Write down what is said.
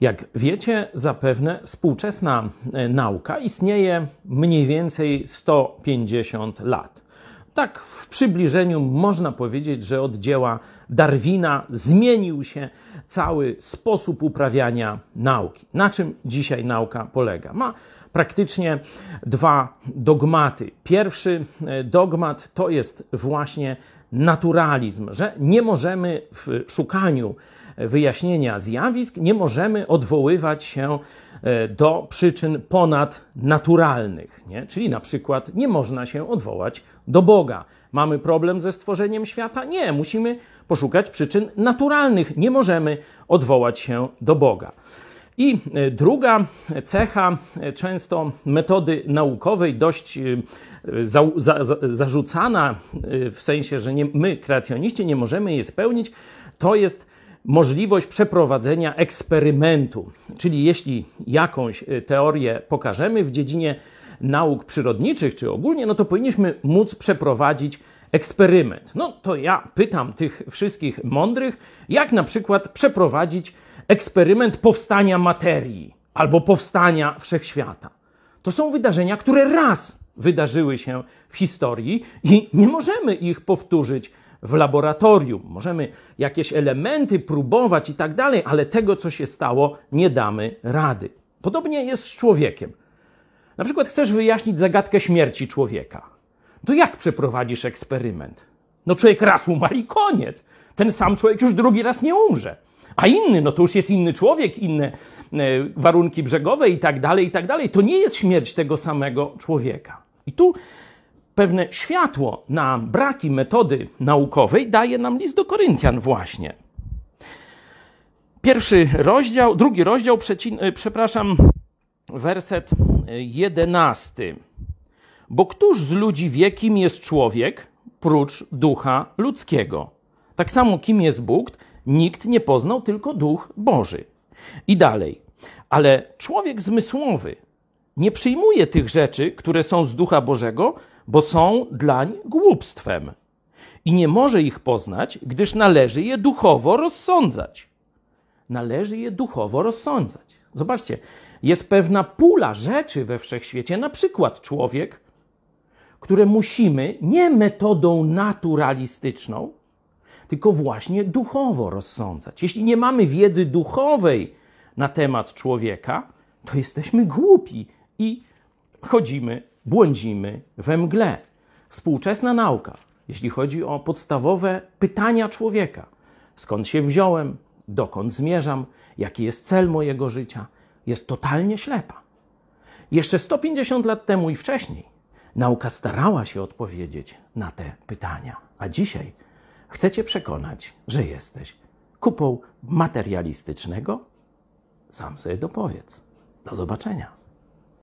Jak wiecie, zapewne współczesna e, nauka istnieje mniej więcej 150 lat. Tak w przybliżeniu można powiedzieć, że od dzieła Darwina zmienił się cały sposób uprawiania nauki. Na czym dzisiaj nauka polega? Ma praktycznie dwa dogmaty. Pierwszy e, dogmat to jest właśnie naturalizm, że nie możemy w szukaniu wyjaśnienia zjawisk, nie możemy odwoływać się e, do przyczyn ponadnaturalnych. Nie? Czyli na przykład nie można się odwołać do Boga. Mamy problem ze stworzeniem świata? Nie, musimy poszukać przyczyn naturalnych. Nie możemy odwołać się do Boga. I e, druga cecha e, często metody naukowej, dość za, za, za, zarzucana w sensie, że nie, my, kreacjoniści, nie możemy jej spełnić, to jest możliwość przeprowadzenia eksperymentu. Czyli jeśli jakąś teorię pokażemy w dziedzinie nauk przyrodniczych czy ogólnie, no to powinniśmy móc przeprowadzić eksperyment. No to ja pytam tych wszystkich mądrych, jak na przykład przeprowadzić eksperyment powstania materii albo powstania wszechświata. To są wydarzenia, które raz wydarzyły się w historii i nie możemy ich powtórzyć w laboratorium. Możemy jakieś elementy próbować i tak dalej, ale tego, co się stało, nie damy rady. Podobnie jest z człowiekiem. Na przykład chcesz wyjaśnić zagadkę śmierci człowieka. To jak przeprowadzisz eksperyment? No człowiek raz umarł i koniec. Ten sam człowiek już drugi raz nie umrze. A inny, no to już jest inny człowiek, inne e, warunki brzegowe i tak dalej, i tak dalej. To nie jest śmierć tego samego człowieka. I tu pewne światło na braki metody naukowej daje nam list do Koryntian właśnie. Pierwszy rozdział, drugi rozdział, e, przepraszam, werset e, jedenasty. Bo któż z ludzi wie, kim jest człowiek, prócz ducha ludzkiego? Tak samo, kim jest Bóg, nikt nie poznał, tylko duch Boży. I dalej. Ale człowiek zmysłowy nie przyjmuje tych rzeczy, które są z ducha Bożego, bo są dlań głupstwem i nie może ich poznać, gdyż należy je duchowo rozsądzać. Należy je duchowo rozsądzać. Zobaczcie, jest pewna pula rzeczy we wszechświecie, na przykład człowiek, które musimy nie metodą naturalistyczną, tylko właśnie duchowo rozsądzać. Jeśli nie mamy wiedzy duchowej na temat człowieka, to jesteśmy głupi i chodzimy błądzimy we mgle. Współczesna nauka, jeśli chodzi o podstawowe pytania człowieka: skąd się wziąłem, dokąd zmierzam, jaki jest cel mojego życia, jest totalnie ślepa. Jeszcze 150 lat temu i wcześniej nauka starała się odpowiedzieć na te pytania, a dzisiaj chcecie przekonać, że jesteś kupą materialistycznego? Sam sobie dopowiedz. Do zobaczenia.